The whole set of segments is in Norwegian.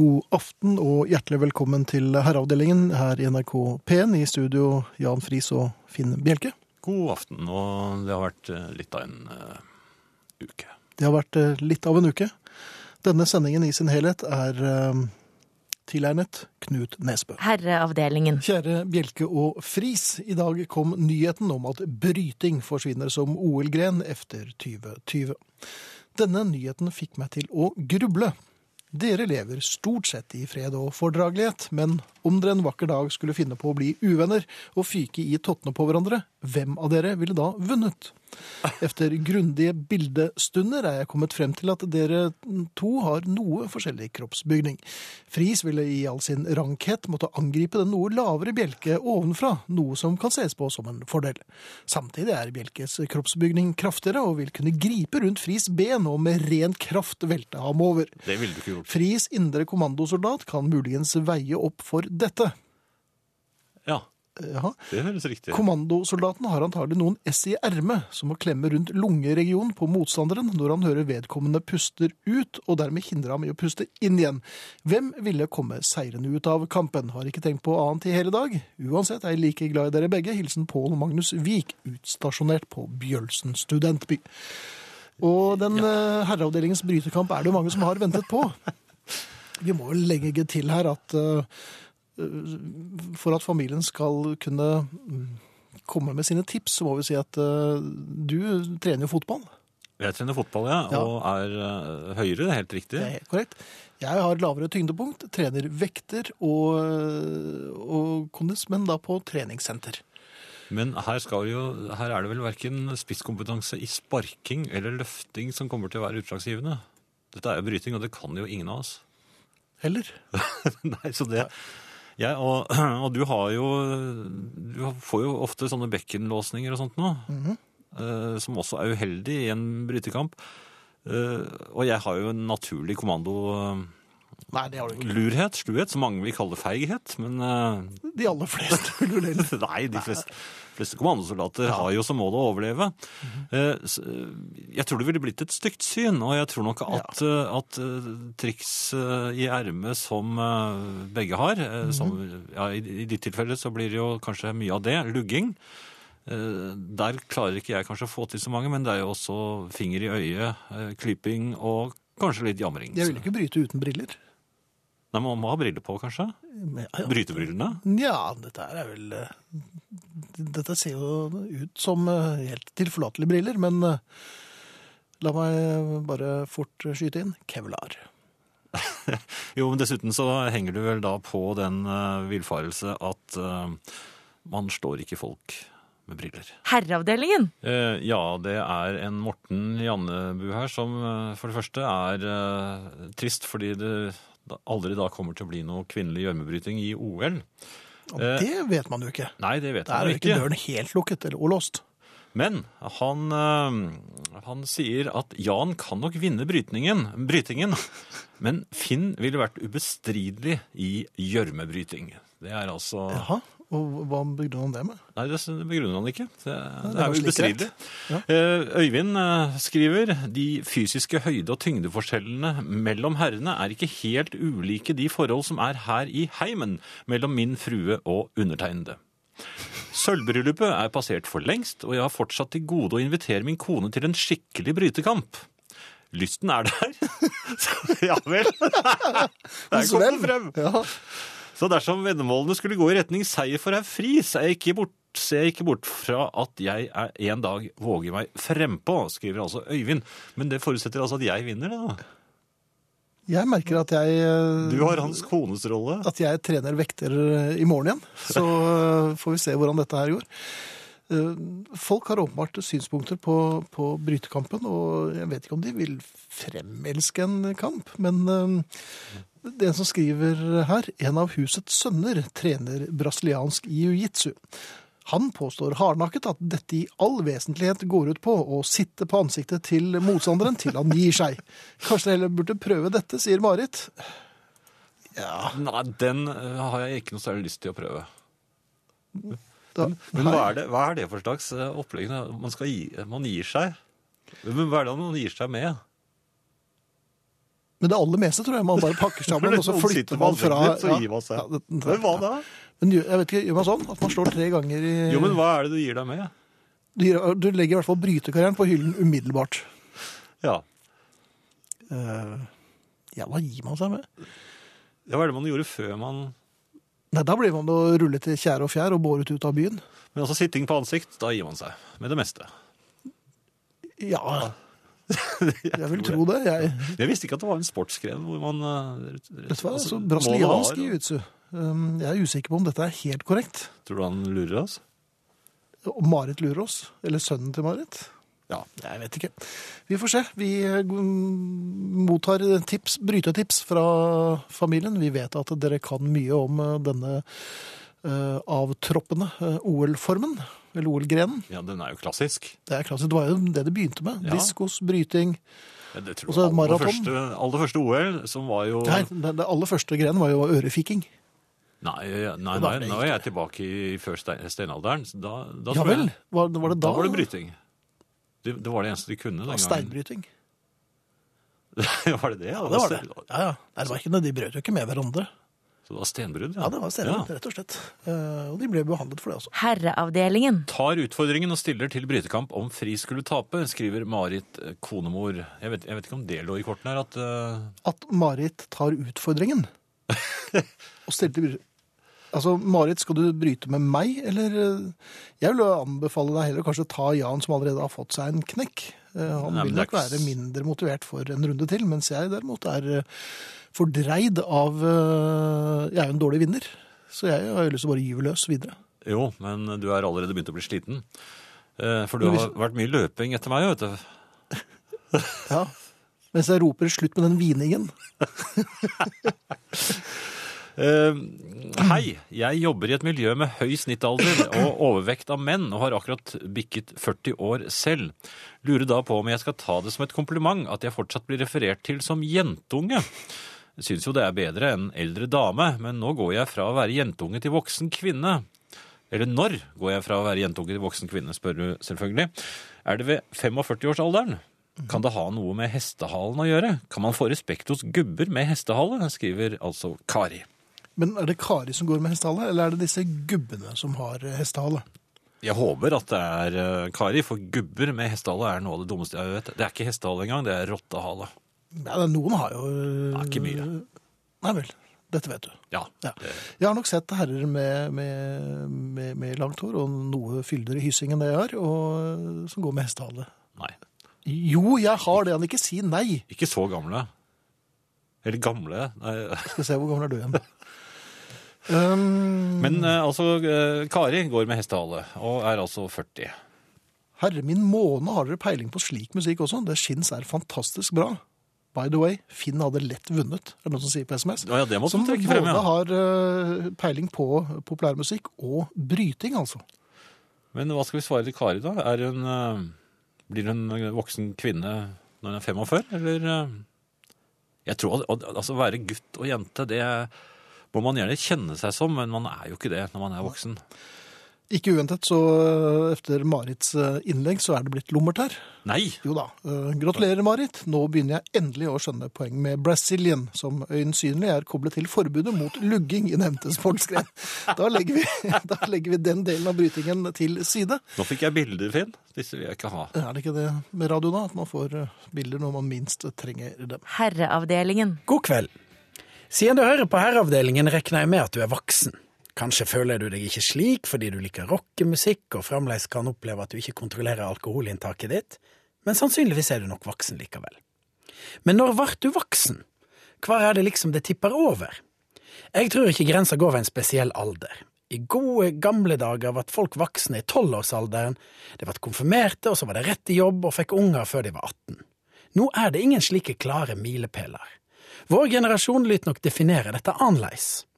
God aften og hjertelig velkommen til Herreavdelingen her i NRK P1. I studio Jan Friis og Finn Bjelke. God aften, og det har vært eh, litt av en uh, uke. Det har vært uh, litt av en uke. Denne sendingen i sin helhet er uh, tilegnet Knut Nesbø. Herreavdelingen. Kjære Bjelke og Friis, i dag kom nyheten om at bryting forsvinner som OL-gren efter 2020. Denne nyheten fikk meg til å gruble. Dere lever stort sett i fred og fordragelighet, men om dere en vakker dag skulle finne på å bli uvenner og fyke i tottene på hverandre, hvem av dere ville da vunnet? Efter grundige bildestunder er jeg kommet frem til at dere to har noe forskjellig kroppsbygning. Friis ville i all sin rankhet måtte angripe den noe lavere bjelke ovenfra, noe som kan ses på som en fordel. Samtidig er bjelkes kroppsbygning kraftigere og vil kunne gripe rundt Friis ben og med ren kraft velte ham over. Det ville du ikke gjort. Friis indre kommandosoldat kan muligens veie opp for dette. Ja, Jaha. det høres riktig. Kommandosoldaten har antagelig noen S i ermet som må klemme rundt lungeregionen på motstanderen når han hører vedkommende puster ut, og dermed hindre ham i å puste inn igjen. Hvem ville komme seirende ut av kampen? Har ikke tenkt på annet i hele dag. Uansett er jeg like glad i dere begge. Hilsen Pål Magnus Vik, utstasjonert på Bjølsen studentby. Og den ja. herreavdelingens brytekamp er det jo mange som har ventet på. Vi må jo legge til her at eh, for at familien skal kunne mm, komme med sine tips, så må vi si at eh, du trener jo fotball. Jeg trener fotball, ja, Ja. og er eh, høyere, det er helt riktig. Det er helt korrekt. Jeg har lavere tyngdepunkt, trener vekter og, og kondis, men da på treningssenter. Men her, skal jo, her er det vel hverken spisskompetanse i sparking eller løfting som kommer til å være utslagsgivende. Dette er jo bryting, og det kan jo ingen av oss. Heller. Nei, så det... Jeg, og, og du har jo Du får jo ofte sånne bekkenlåsninger og sånt nå. eh, som også er uheldig i en brytekamp. Eh, og jeg har jo en naturlig kommandolurhet, Nei, det har du ikke. sluhet, som mange vil kalle feighet. Men eh, De aller fleste vil vel heller. nei, de fleste, fleste kommandosoldater har jo som mål å overleve. Eh, s- jeg tror det ville blitt et stygt syn, og jeg tror nok at, eh, at eh, triks eh, i ermet som eh, begge har, eh, som, ja, i, i ditt tilfelle så blir det jo kanskje mye av det, lugging. Eh, Der klarer ikke jeg kanskje å få til så mange, men det er jo også finger i øyet, eh, klyping og kanskje litt jamring. Jeg vil ikke bryte uten briller. Nei, Man må ha briller på, kanskje? Brytebrillene? Ja, dette er vel eh, Dette ser jo ut som eh, helt tilforlatelige briller, men eh, la meg bare fort skyte inn kevlar. Jo, men dessuten så henger du vel da på den villfarelse at man slår ikke folk med briller. Herreavdelingen. Eh, ja, det er en Morten Jannebu her som for det første er eh, trist fordi det aldri da kommer til å bli noe kvinnelig gjørmebryting i OL. Og Eh, det vet man jo ikke. Nei, det vet Der er man jo ikke ikke. døren helt lukket eller olåst. Men han, eh, han sier at Jan kan nok vinne brytningen, brytingen, men Finn ville vært ubestridelig i gjørmebryting. Det er altså Jaha, og hva begrunner han det med? Nei, det begrunner han ikke. Det, Nei, det er jo ubestridelig. Ja. Eh, Øyvind eh, skriver de fysiske høyde- og tyngdeforskjellene mellom herrene er ikke helt ulike de forhold som er her i heimen mellom min frue og undertegnede. Sølvbryllupet er passert for lengst, og jeg har fortsatt til gode å invitere min kone til en skikkelig brytekamp. Lysten er der. Ja vel. Der kom det frem. Ja. Så dersom veddemålene skulle gå i retning seier for herr Friis, er jeg ikke bort, ser jeg ikke bort fra at jeg er en dag våger meg frempå, skriver altså Øyvind. Men det forutsetter altså at jeg vinner, det da. Jeg merker at jeg eh, Du har hans kones rolle. at jeg trener vekter eh, i morgen igjen. Så eh, får vi se hvordan dette her går. Folk har åpenbart synspunkter på, på brytekampen, og jeg vet ikke om de vil fremelske en kamp, men det er en som skriver her, en av husets sønner trener brasiliansk jiu-jitsu. Han påstår hardnakket at dette i all vesentlighet går ut på å sitte på ansiktet til motstanderen til han gir seg. Kanskje dere heller burde prøve dette, sier Marit. Ja, Nei, den eh, har jeg ikke noe særlig lyst til å prøve. da, Men hva er det, hva er det for slags eh, opplegg? Man, gi, man gir seg. Men hva er det man gir seg med? Men det aller meste tror jeg man bare pakker sammen, og så flytter man fra så ja, gir man seg. ja, det- Men hva da? Men jeg vet ikke, gjør man sånn? At man slår tre ganger i Jo, men hva er det du gir deg med? du, gir- du legger i hvert fall brytekarrieren på hyllen umiddelbart. Ja. Uh, ja, hva gir man seg med? ja, hva er det man gjorde før man Nei, Da blir man å rulle til tjære og fjær og båret ut av byen. Men altså sitting på ansikt, da gir man seg. Med det meste. Ja, jeg vil tro det. Jeg, Jeg visste ikke at det var en sportsgren hvor man Dette var altså, altså, brasiliansk jiu-jitsu. Um, jeg er usikker på om dette er helt korrekt. Tror du han lurer oss? Marit lurer oss. Eller sønnen til Marit. Ja. Jeg vet ikke. Vi får se. Vi eh, mottar tips, brytetips fra familien. Vi vet at dere kan mye om eh, denne eh, avtroppende eh, OL-formen. Eller OL-grenen. ja, den er jo klassisk. Det er klassisk. Det var jo det det begynte med. Ja. Diskos, bryting. Ja, Det tror Og så jeg aller maraton. første, aller første OL, som var jo Nei, det, det aller første grenen var jo ørefiking. Nei, ja, nei, nei, nå er jeg tilbake i før steinalderen. Da, da, Ja vel? Var, var det da? da var det bryting. Det, det var det eneste de kunne den Ja, gangen. Steinbryting. var det det? Ja, det var det. Ja, ja. Nei, det var ikke, de brøt jo ikke med hverandre. Så det var stenbrudd? Ja, det var stedet, rett og slett. Eh, og de ble behandlet for det også. Herreavdelingen. Tar utfordringen og stiller til brytekamp om Fri skulle tape, skriver Marit eh, konemor. Jeg vet, jeg vet ikke om det lå i kortene her, at uh... At Marit tar utfordringen. og stiller til brytekamp? Altså, Marit, skal du bryte med meg, eller Jeg vil anbefale deg heller kanskje ta Jan, som allerede har fått seg en knekk. Han Nei, vil nok være mindre motivert for en runde til, mens jeg derimot er fordreid av eh, Jeg er jo en dårlig vinner, så jeg har jo lyst til å bare gyve løs videre. Jo, men du er allerede begynt å bli sliten. Eh, For du har vært mye løping etter meg, vet du. Ja. Mens jeg roper 'slutt med den viningen'. uh, hei, jeg jobber i et miljø med høy snittalder og overvekt av menn, og har akkurat bikket 40 år selv. Lurer da på om jeg skal ta det som et kompliment at jeg fortsatt blir referert til som jentunge. Jeg syns jo det er bedre enn eldre dame, men nå går jeg fra å være jentunge til voksen kvinne. Eller når går jeg fra å være jentunge til voksen kvinne, spør du selvfølgelig. Er det ved 45-årsalderen? Kan det ha noe med hestehalen å gjøre? Kan man få respekt hos gubber med hestehale? skriver altså Kari. Men er det Kari som går med hestehale, eller er det disse gubbene som har eh, hestehale? Jeg håper at det er eh, Kari, for gubber med hestehale er noe av det dummeste jeg vet. Det er ikke hestehale engang, det er rottehale. Ja, noen har jo Ja, ikke mye. Nei vel. Dette vet du. Ja. Ja. Jeg har nok sett herrer med, med, med, med langt hår og noe fyldigere hyssing enn det jeg har, og som går med hestehale. Nei. Jo, jeg har det. Han ikke si nei. Ikke så gamle. Eller gamle. Nei. Skal se hvor gammel er du igjen. Um, Men eh, altså, eh, Kari går med hestehale, og er altså 40. herre min måne, har dere peiling på slik musikk også? Det skinns er fantastisk bra. By the way, Finn hadde lett vunnet, er det noen som sier på SMS. Ja, ja, det måtte Som du både trekke frem, ja. har eh, peiling på populærmusikk og bryting, altså. Men hva skal vi svare til Kari, da? Hun, eh, blir hun en voksen kvinne når hun er 45, eller eh? Jeg tror at altså, være gutt og jente, det må man gjerne kjenne seg som, men man er jo ikke det når man er voksen. Ikke uventet, så etter efter Marits eh, innlegg så er det blitt lummert her. Nei! Jo da. eh, Gratulerer, Marit. Nå begynner jeg endelig å skjønne poeng med Brazilian, som øyensynlig er koblet til forbudet mot lugging i nevnte sportsgren. Da legger, vi, da legger vi den delen av brytingen til side. Nå fikk jeg bilder, Finn. Disse vil jeg ikke ha. Er det ikke det med radio, da? At man får eh, bilder når man minst trenger dem. Herreavdelingen. God kveld. Siden du hører på Herreavdelingen, regner jeg med at du er voksen. Kanskje føler du deg ikke slik fordi du liker rockemusikk og fremdeles kan oppleve at du ikke kontrollerer alkoholinntaket ditt, men sannsynligvis er du nok voksen likevel. Men når ble du voksen? Hvor er det liksom det tipper over? Jeg tror ikke grensa går ved en spesiell alder. I gode, gamle dager ble folk voksne i tolvårsalderen, de ble konfirmerte, og så var de rett i jobb og fikk unger før de var 18. Nå er det ingen slike klare milepæler. Vår generasjon lyt nok definere dette annerledes.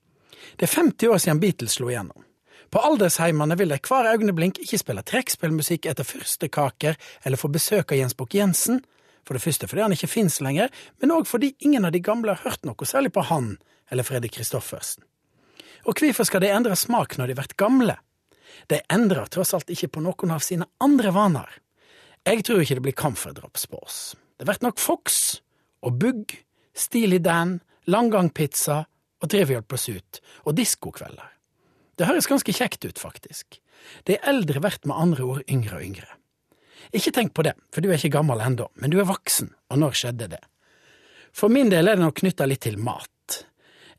Det er 50 år siden Beatles slo igjennom. På aldersheimene vil de hver øyeblink ikke spille trekkspillmusikk etter fyrstekaker eller få besøk av Jens Bukk-Jensen, for det første fordi han ikke finnes lenger, men òg fordi ingen av de gamle har hørt noe særlig på han eller Fredrik Kristoffersen. Og hvorfor skal de endre smak når de blir gamle? De endrer tross alt ikke på noen av sine andre vaner. Jeg tror ikke det blir camferdrops på oss. Det blir nok Fox og Bugg, Steely Dan, langgangpizza og Trivial Pursuit, og diskokvelder. Det høres ganske kjekt ut, faktisk. De eldre blir med andre ord yngre og yngre. Ikke tenk på det, for du er ikke gammel ennå, men du er voksen, og når skjedde det? For min del er det nok knytta litt til mat.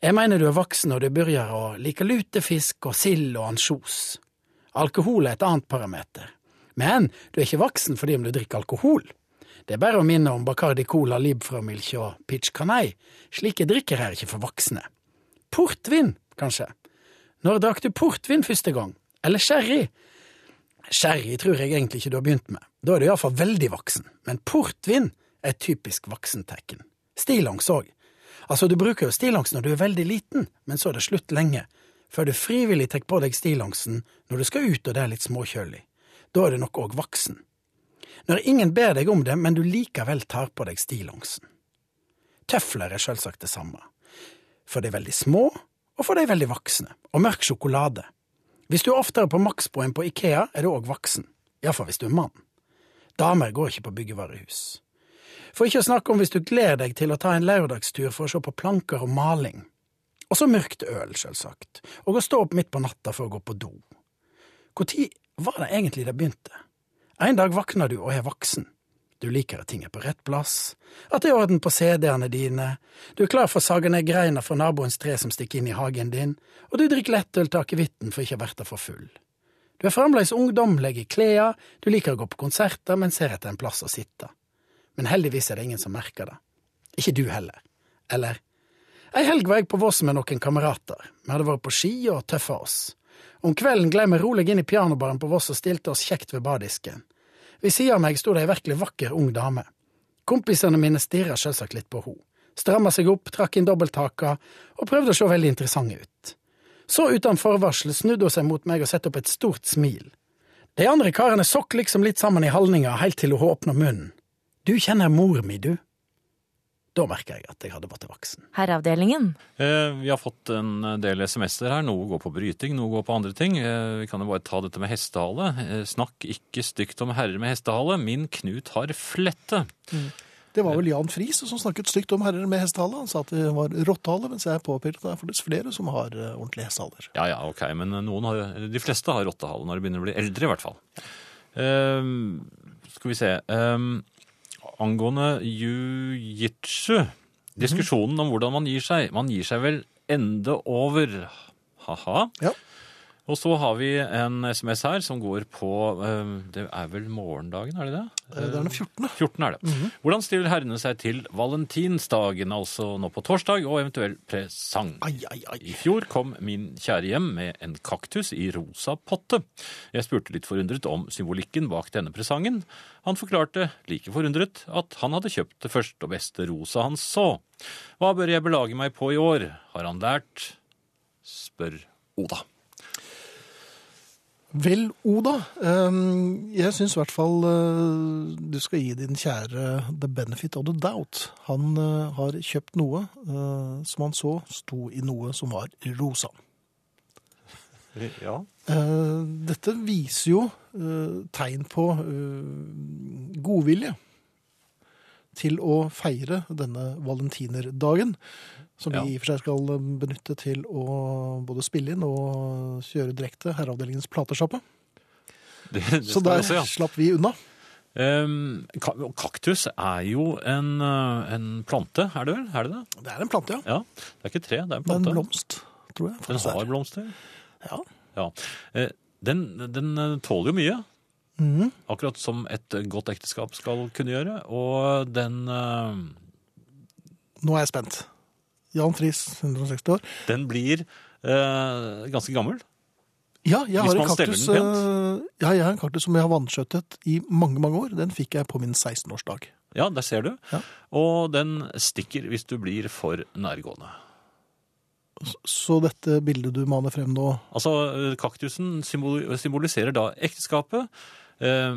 Jeg mener du er voksen når du begynner å like lutefisk og sild og ansjos. Alkohol er et annet parameter. Men du er ikke voksen fordi om du drikker alkohol. Det er bare å minne om Bacardi Cola, Liebfraumilch og Pitch Canai. Slike drikker er ikke for voksne. Portvin, kanskje. Når drakk du portvin første gang? Eller sherry? Sherry tror jeg egentlig ikke du har begynt med. Da er du iallfall veldig voksen. Men portvin er typisk voksentekken. Stillongs òg. Altså, du bruker jo stillongs når du er veldig liten, men så er det slutt lenge, før du frivillig tar på deg stillongsen når du skal ut og det er litt småkjølig. Da er du nok òg voksen. Når ingen ber deg om det, men du likevel tar på deg stillongsen. Tøfler er sjølsagt det samme. For de veldig små, og for de veldig voksne. Og mørk sjokolade. Hvis du er oftere på Maxboen på Ikea, er du òg voksen. Iallfall hvis du er mann. Damer går ikke på byggevarehus. For ikke å snakke om hvis du gleder deg til å ta en lørdagstur for å se på planker og maling. Og så mørkt øl, selvsagt, og å stå opp midt på natta for å gå på do. Når var det egentlig det begynte? En dag våkner du og er voksen. Du liker at ting er på rett plass, at det er orden på CD-ene dine, du er klar for å sage ned greina fra naboens tre som stikker inn i hagen din, og du drikker lettøl til akevitten for ikke å bli for full. Du er fremdeles ungdommelig i klærne, du liker å gå på konserter, men ser etter en plass å sitte. Men heldigvis er det ingen som merker det. Ikke du heller. Eller? Ei helg var jeg på Voss med noen kamerater. Vi hadde vært på ski og tøffa oss. Om kvelden glei vi rolig inn i pianobaren på Voss og stilte oss kjekt ved baddisken. Ved sida av meg sto det ei virkelig vakker ung dame. Kompisene mine stirra selvsagt litt på henne, stramma seg opp, trakk inn dobbelthaka og prøvde å se veldig interessante ut. Så uten forvarsel snudde hun seg mot meg og satte opp et stort smil. De andre karene sokk liksom litt sammen i halninga helt til hun åpna munnen. Du kjenner mor mi, du. Da merka jeg at jeg hadde blitt voksen. Herreavdelingen. Eh, Vi har fått en del SMS-er her. Noe går på bryting, noe går på andre ting. Eh, Vi kan jo bare ta dette med hestehale. Eh, Snakk ikke stygt om herrer med hestehale. Min Knut har flette. Det var vel Jan Friis som snakket stygt om herrer med hestehale. Han sa at det var rottehale, mens jeg påpekte at det er faktisk flere som har eh, ordentlige hestehaler. Ja, ja, ok, men noen har, de fleste har rottehale når de begynner å bli eldre, i hvert fall. Eh, skal vi se eh, Angående jiu-jitsu, diskusjonen om hvordan man gir seg. Man gir seg vel ende over. Ha-ha. Ja. Og så har vi en SMS her som går på eh, Det er vel morgendagen, er det det? Eh, Det er den 14. 14 er det. Hvordan stiller herrene seg til valentinsdagen, altså nå på torsdag, og eventuell presang? Ai, ai, ai. I fjor kom min kjære hjem med en kaktus i rosa potte. Jeg spurte litt forundret om symbolikken bak denne presangen. Han forklarte, like forundret, at han hadde kjøpt det første og beste rosa han så. Hva bør jeg belage meg på i år? Har han lært? Spør Oda. Vel, Oda, ehm, jeg syns i hvert fall eh, du skal gi din kjære the benefit of the doubt. Han eh, har kjøpt noe eh, som han så sto i noe som var rosa. Ja. Dette viser jo tegn på godvilje til å feire denne valentinerdagen, som Ja. vi i og for seg skal eh, benytte til å både spille inn og kjøre direkte herreavdelingens platesjappe. Så der også, ja. slapp vi unna. Um, kaktus er jo en, eh, en plante, er det vel? Er det det? Det er en plante, ja. Ja, det er ikke tre, det er en plante. Det er en blomst, tror jeg. Den har er. blomster. Ja. Ja. Eh, Den, den eh, tåler jo mye, Mhm. akkurat som et godt ekteskap skal kunne gjøre. Og den, uh, Nå er jeg spent. Jan Friis, 160 år. den blir uh, ganske gammel. Ja, jeg har en kaktus, eh, ja, jeg har en kaktus som jeg har vannskjøttet i mange, mange år. Den fikk jeg på min 16-årsdag. Ja, der ser du. Ja. Og den stikker hvis du blir for nærgående. Så dette bildet du maner frem nå Altså, kaktusen symboliserer da ekteskapet. Eh,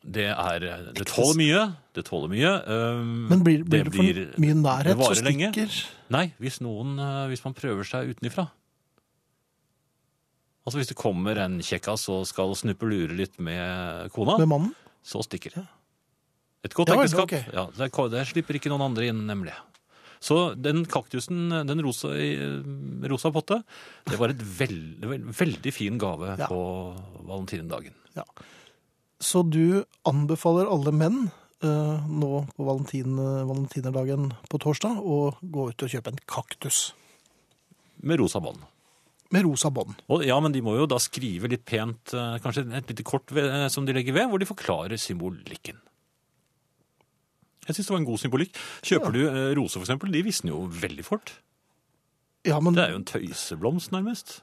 Det er Det tåler mye. Det tåler mye. eh, Men blir, blir det, det for mye nærhet, så varer lenge. stikker Nei, hvis noen eh, Hvis man prøver seg utenifra. Altså hvis det kommer en kjekkas og skal snuppe lure litt med kona, med mannen. så stikker det. Et godt Ja ekteskap, ja, det, er- det slipper ikke noen andre inn, nemlig. Så den kaktusen, den rosa, rosa potte, det var et veld, veld, veldig fin gave Ja. på valentinedagen. Ja. Så du anbefaler alle menn eh, nå på valentin, valentinerdagen på torsdag å gå ut og kjøpe en kaktus Med rosa bånd. med rosa bånd. Ja, men de må jo da skrive litt pent, eh, kanskje et lite kort ved, eh, som de legger ved, hvor de forklarer symbolikken. Jeg syns det var en god symbolikk. Kjøper du eh, roser, for eksempel, de visner jo veldig fort. Ja, men, Det er jo en tøyseblomst, nærmest.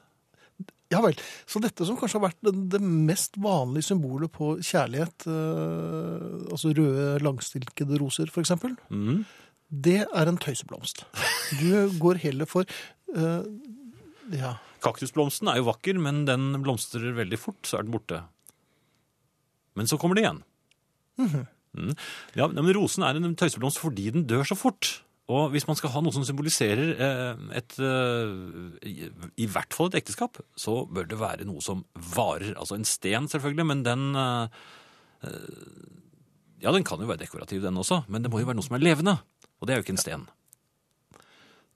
Ja vel. Så dette som kanskje har vært det, det mest vanlige symbolet på kjærlighet, eh, altså røde langstilkede roser eksempel, Mhm. det er en tøyseblomst. Du går heller for eh, ja, Kaktusblomsten er jo vakker, men den blomstrer veldig fort, så er den borte. Men så kommer det igjen. Mm. Ja, men rosen er en tøyseblomst fordi den dør så fort. Og hvis man skal ha noe som symboliserer eh, et eh, i, hvert fall et ekteskap, så bør det være noe som varer. Altså en sten, selvfølgelig, men den eh, Ja, den kan jo være dekorativ, den også, men det må jo være noe som er levende. Og det er jo ikke en sten.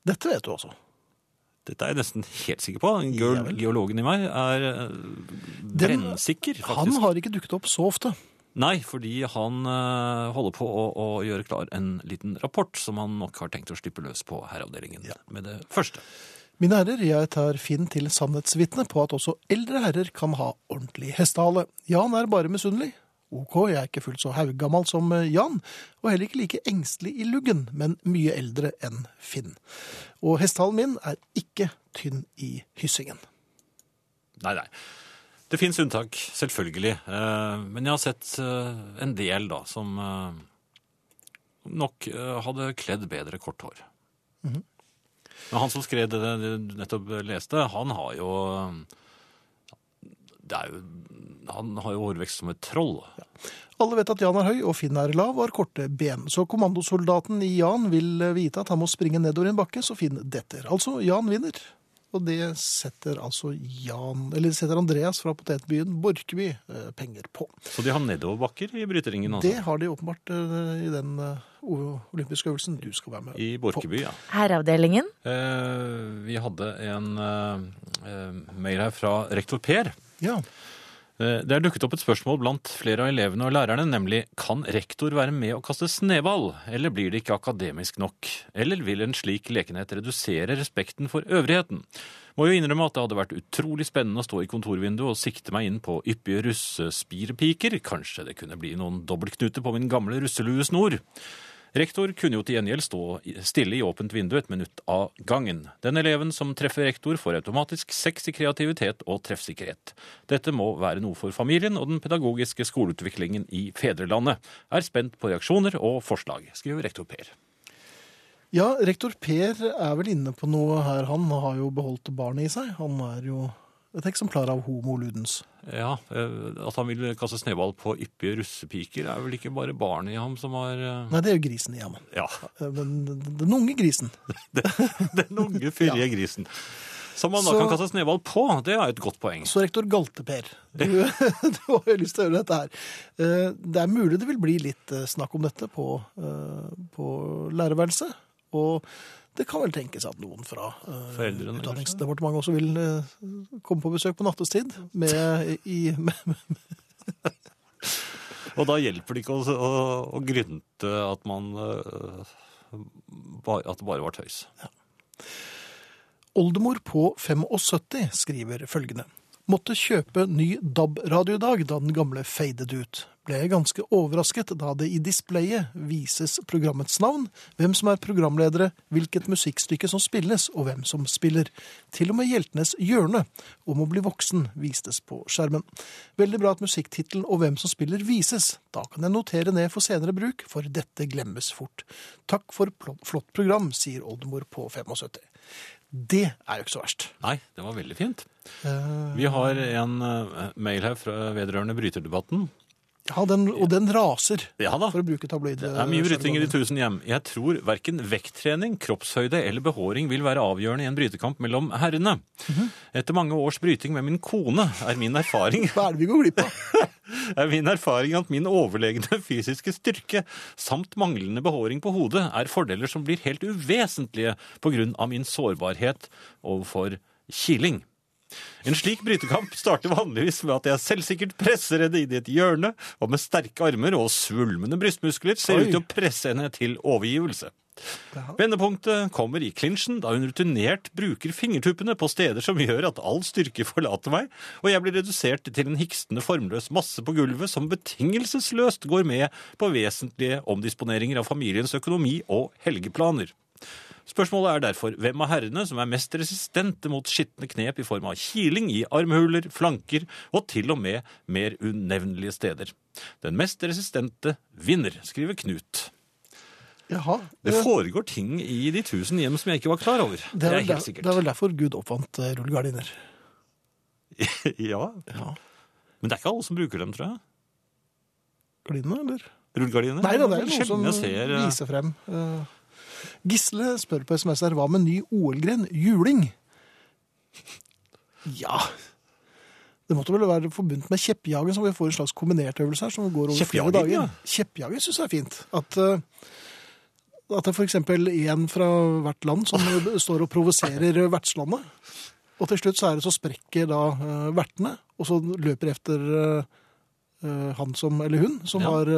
Dette vet du også. Dette er jeg nesten helt sikker på. Geologen i meg er brennsikker, faktisk. Han har ikke dukket opp så ofte. Nei, fordi han eh, holder på å, å gjøre klar en liten rapport som han nok har tenkt å slippe løs på herreavdelingen med det første. Mine herrer, jeg tar Finn til sannhetsvitne på at også eldre herrer kan ha ordentlig hestehale. Jan er bare misunnelig. Ok, jeg er ikke fullt så haugammal som eh, Jan, og heller ikke like engstelig i luggen, men mye eldre enn Finn. Og hestehalen min er ikke tynn i hyssingen. Nei, nei. Det fins unntak, selvfølgelig. Eh, Men jeg har sett eh, en del da, som eh, nok hadde kledd bedre kort hår. Mhm. Men han som skrev det du nettopp leste, han har jo det er jo, Han har jo hårvekst som et troll. Alle vet at Jan er høy, og Finn er lav og har korte ben. Så kommandosoldaten i Jan vil vite at han må springe nedover en bakke, så Finn detter. Altså, Jan vinner. Og det setter altså Jan, eller setter Andreas fra potetbyen Borkeby eh, penger på. Så de har nedoverbakker i bryteringen. Altså. Det har de åpenbart eh, i den eh, olympiske øvelsen du skal være med I Borkeby, ja. Herreavdelingen. Eh, vi hadde en eh, mail her fra rektor Per. Ja. Eh, Det er dukket opp et spørsmål blant flere av elevene og lærerne, nemlig kan rektor være med å kaste sneball, eller blir det ikke akademisk nok? Eller vil en slik lekenhet redusere respekten for øvrigheten? Må jo innrømme at det hadde vært utrolig spennende å stå i kontorvinduet og sikte meg inn på yppige russespirepiker. Kanskje det kunne bli noen dobbeltknuter på min gamle russeluesnor. Rektor kunne jo til gjengjeld stå stille i åpent vindu et minutt av gangen. Den eleven som treffer rektor får automatisk seks i kreativitet og treffsikkerhet. Dette må være noe for familien og den pedagogiske skoleutviklingen i fedrelandet. Er spent på reaksjoner og forslag, skriver rektor Per. ja, rektor Per er vel inne på noe her. Han har jo beholdt barnet i seg. Han er jo et eksemplar av homo ludens. Ja, eh, At han vil kaste snøball på yppige russepiker, er vel ikke bare barnet i ham som har eh, Nei, det er jo grisen i ham. Ja, Eh, Men den- unge grisen. den unge, fyrige grisen. Som man da Så- kan kaste snøball på, det er et godt poeng. Så rektor Galte-Per, du, du har jo lyst til å høre dette her. Det er mulig det vil bli litt snakk om dette på, på lærerværelset. Og det kan vel tenkes at noen fra uh, Utdanningsdepartementet også vil uh, komme på besøk på nattestid med, i, med, Og da hjelper det ikke å, å, å grynte at man uh, ba- At det bare var tøys. Oldemor på 75 skriver følgende. Måtte kjøpe ny DAB-radio i dag da den gamle fadet ut. Ble jeg ganske overrasket da det i displayet vises programmets navn, hvem som er programledere, hvilket musikkstykke som spilles og hvem som spiller. Til og med Hjeltenes hjørne om å bli voksen vistes på skjermen. Veldig bra at musikktittelen og hvem som spiller vises. Da kan jeg notere ned for senere bruk, for dette glemmes fort. Takk for flott program, sier oldemor på 75. Det er jo ikke så verst. Nei, det var veldig fint. Eh, Vi har en øh, mail her fra vedrørende bryterdebatten. Ja, den, og den raser, Ja da. for å bruke tabloid. Det er mye bryting i de tusen hjem. Jeg tror verken vekttrening, kroppshøyde eller behåring vil være avgjørende i en brytekamp mellom herrene. Etter mange års bryting med min kone er min erfaring Hva er det vi går glipp av? er min erfaring at min overlegne fysiske styrke samt manglende behåring på hodet er fordeler som blir helt uvesentlige på grunn av min sårbarhet overfor kiling. En slik brytekamp starter vanligvis med at jeg selvsikkert presser henne inn i et hjørne, og med sterke armer og svulmende brystmuskler ser ut til å presse henne til overgivelse. Vendepunktet kommer i klinsjen da hun rutinert bruker fingertuppene på steder som gjør at all styrke forlater meg, og jeg blir redusert til en hikstende formløs masse på gulvet som betingelsesløst går med på vesentlige omdisponeringer av familiens økonomi og helgeplaner. Spørsmålet er derfor hvem av herrene som er mest resistente mot skitne knep i form av kiling i armhuler, flanker og til og med mer unevnelige steder. Den mest resistente vinner, skriver Knut. Jaha. Det foregår ting i de tusen hjem som jeg ikke var klar over. det, er helt sikkert. det er vel derfor Gud oppfant eh, rullegardiner. ja, Ja. men det er ikke alle som bruker dem, tror jeg. Gardinene, eller? Rullegardiner? Nei da, det er noen noe som eh, viser frem. Eh, Gisle spør på SMS her, hva med ny OL-gren? Juling? Ja Det måtte vel være forbundet med kjeppjagen, så vi får en slags kombinert øvelse her som går over flere dager. ja. Kjeppjagen syns jeg er fint. At, eh, at det f.eks. en fra hvert land som står og provoserer vertslandet. Og til slutt så er det så sprekker da eh, vertene, og så løper efter eh, han som, eller hun som Ja. har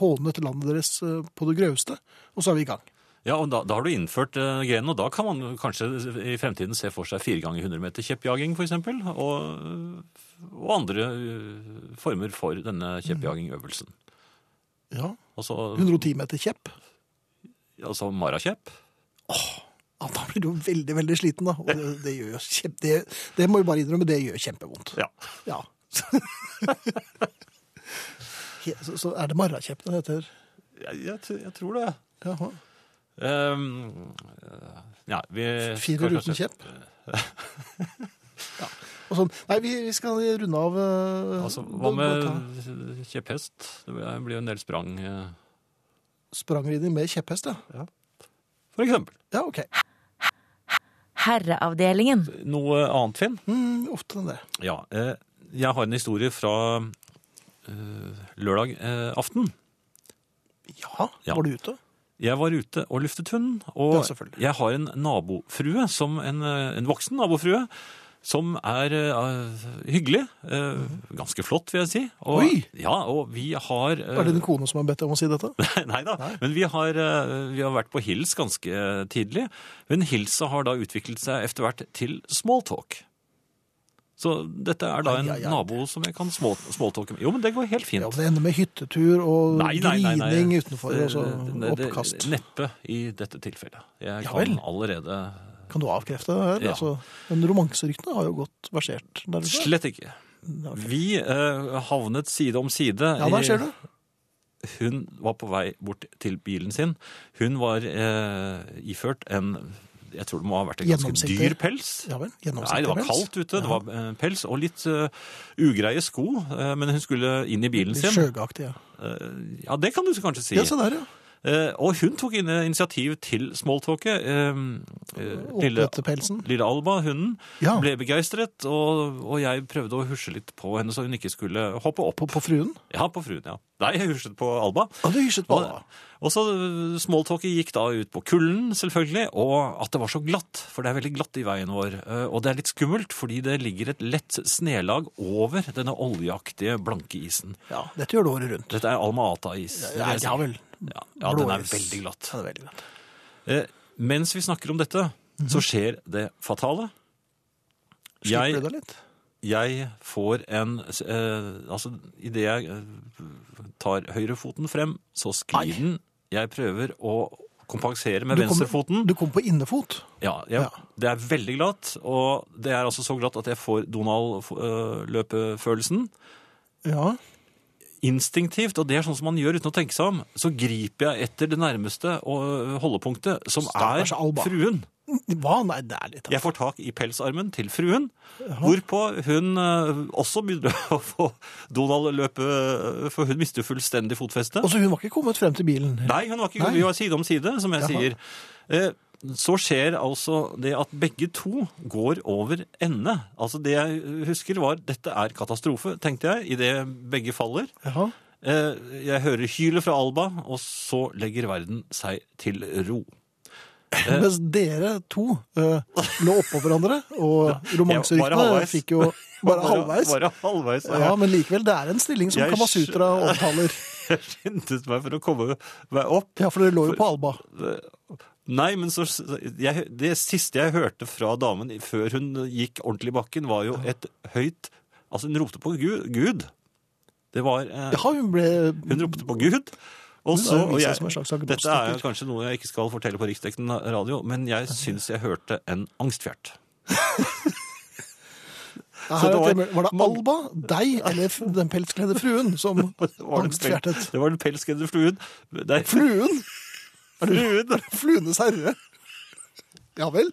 hånet landet deres på det grøvste. Og så er vi i gang. Ja, og da, da har du innført uh, grenen, og da kan man kanskje i fremtiden se for seg fire ganger 100 meter kjeppjaging, eksempel, og, og andre uh, former for denne kjeppjagingøvelsen. Ja, Altså, 110 meter kjepp. altså marakjepp. Ja, da blir du jo veldig, veldig sliten, da. Og det, det gjør jo kjempe... Det, det må vi bare innrømme, det gjør kjempevondt. Ja. Ja. Så, så er det marrakjepp den heter? Jeg, jeg, jeg tror det. Jaha. Um, ja, vi Firer uten kjepp? ja. Og sånn. Nei, vi, vi skal runde av Uh, Altså, hva med kjepphest? Det blir jo en del sprang, Uh... Sprangridning med kjepphest, ja. for eksempel. Ja, OK. Herreavdelingen. Noe annet, Finn? Mm, ofte enn det. Ja, eh, jeg har en historie fra eh, lørdag eh, aften. Ja, Ja. var du ute? Jeg var ute og luftet hunden, og Ja, jeg har en nabofrue, som en, en voksen nabofrue, som er uh, hyggelig. Uh, ganske flott, vil jeg si. Og, Oi! Ja, og vi har Uh, Er det din kone som har bedt deg om å si dette? Nei da, men vi har, vi har vært på hils ganske tidlig. Men hilsa har da utviklet seg etter hvert til smalltalk. Så dette er da en Ai, ai, ai. nabo som jeg kan small, smalltalke med. Jo, men det går helt fint. Ja, Det ender med hyttetur og Nei, nei, nei, grining utenfor, og så Det- det- oppkast. Neppe i dette tilfellet. Jeg Ja kan allerede Kan du avkrefte det her? Ja. Altså, men romanseryktene har jo gått versert der. Slett ikke. Okay. Vi eh, havnet side om side. Ja, der ser du. Hun var på vei bort til bilen sin. Hun var eh, iført en Jeg tror det må ha vært en ganske dyr pels. Ja vel, Nei, det var kaldt ute. Det var eh, pels og litt uh, ugreie sko. Uh, men hun skulle inn i bilen sin. sjøgaktig, ja. Uh, ja, det kan du kanskje si. Ja, så der, ja. Og hun tok inn initiativ til smalltalket. Lille, lille Alba, hunden, Ja, ble begeistret, og, og jeg prøvde å husje litt på henne så hun ikke skulle hoppe opp. på, på fruen. Ja, på fruen, ja. Nei, jeg hysjet på Alba. Og du hysjet på Alba. og så øh, smalltalket gikk da ut på kulden, selvfølgelig, og at det var så glatt, for det er veldig glatt i veien vår. Eh, Og det er litt skummelt, fordi det ligger et lett snelag over denne oljeaktige, blanke isen. Ja, dette gjør det året rundt. Dette er Alma Ata-is. Ja, ja vel. Ja, ja, den er veldig glatt. Ja, det er veldig glatt. Eh, mens vi snakker om dette, så skjer det fatale. Slipper du deg litt? Jeg får en eh, Altså, idet jeg eh, tar høyrefoten frem, så sklir den. Jeg prøver å kompensere med Du kom- venstrefoten. Du kom på innefot. Ja, jeg, Ja. Det er veldig glatt, og det er altså så glatt at jeg får Donald-løpefølelsen. Ja. Instinktivt, og det er sånn som man gjør uten å tenke seg om, så griper jeg etter det nærmeste holdepunktet, som Stakkars er Alba. fruen. Hva? Nei, det er litt Jeg får tak i pelsarmen til fruen, hvorpå hun eh, også begynner å få Donald løpe for hun mister fullstendig fotfeste. Og så hun var ikke kommet frem til bilen? Nei, hun var ikke, Nei. vi var side om side, som jeg Aha. sier. Eh, Så skjer altså det at begge to går over ende. Altså det jeg husker var, dette er katastrofe, tenkte jeg, i det begge faller. Jaha. Eh, Jeg hører hylet fra Alba, og så legger verden seg til ro. Mens dere to uh, lå oppå hverandre, og romanseryktene halvveis. fikk jo bare halvveis. Bare halvveis. ja. Ja, men likevel, det er en stilling som Jeg Kamasutra omtaler. Jeg skyndte meg for å komme meg opp. Ja, for dere lå jo på Alba. Nei, men så, jeg, det siste jeg hørte fra damen før hun gikk ordentlig i bakken, var jo et høyt Altså, hun ropte på Gud. Gud. Det var eh, Ja, hun ble Hun ropte på Gud. Og Hun så, er jo jeg, dette er kanskje noe jeg ikke skal fortelle på riksdekkende radio, men jeg syns jeg hørte en angstfjert. Så her det var- det- Var det Alba, deg eller den pelskledde fruen som Det angstfjertet? Det var den pelskledde fluen. Nei, Fluen? fluen. Fluenes herre? Ja vel?